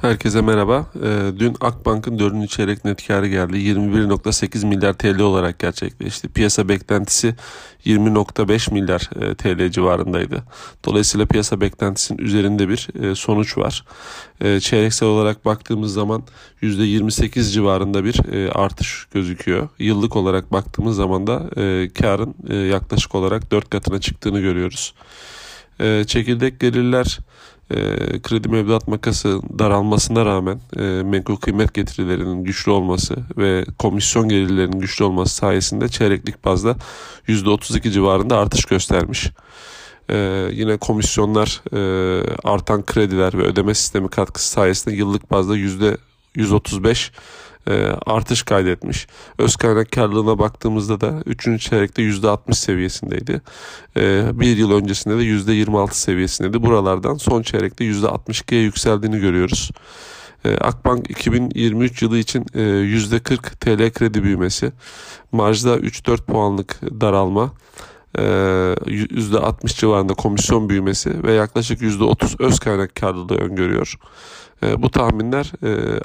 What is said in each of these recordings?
Herkese merhaba. Ee, dün Akbank'ın 4. çeyrek net karı geldi. 21.8 milyar TL olarak gerçekleşti. Piyasa beklentisi 20.5 milyar e, TL civarındaydı. Dolayısıyla piyasa beklentisinin üzerinde bir e, sonuç var. E, çeyreksel olarak baktığımız zaman %28 civarında bir artış gözüküyor. Yıllık olarak baktığımız zaman da karın yaklaşık olarak 4 katına çıktığını görüyoruz. Çekirdek gelirler e, kredi mevduat makası daralmasına rağmen e, menkul kıymet getirilerinin güçlü olması ve komisyon gelirlerinin güçlü olması sayesinde çeyreklik bazda %32 civarında artış göstermiş. Ee, yine komisyonlar e, artan krediler ve ödeme sistemi katkısı sayesinde yıllık bazda %135 e, artış kaydetmiş. Öz kaynak karlılığına baktığımızda da 3. çeyrekte %60 seviyesindeydi. E, bir yıl öncesinde de %26 seviyesindeydi. Buralardan son çeyrekte %62'ye yükseldiğini görüyoruz. E, Akbank 2023 yılı için e, %40 TL kredi büyümesi, marjda 3-4 puanlık daralma, %60 civarında komisyon büyümesi ve yaklaşık %30 öz kaynak karlılığı öngörüyor. Bu tahminler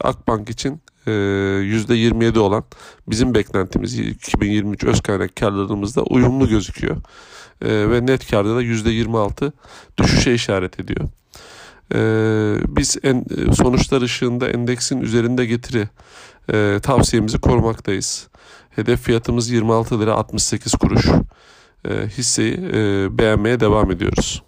Akbank için %27 olan bizim beklentimiz 2023 öz kaynak karlılığımızda uyumlu gözüküyor. Ve net karda da %26 düşüşe işaret ediyor. Biz en, sonuçlar ışığında endeksin üzerinde getiri tavsiyemizi korumaktayız. Hedef fiyatımız 26 lira 68 kuruş. Hisseyi beğenmeye devam ediyoruz.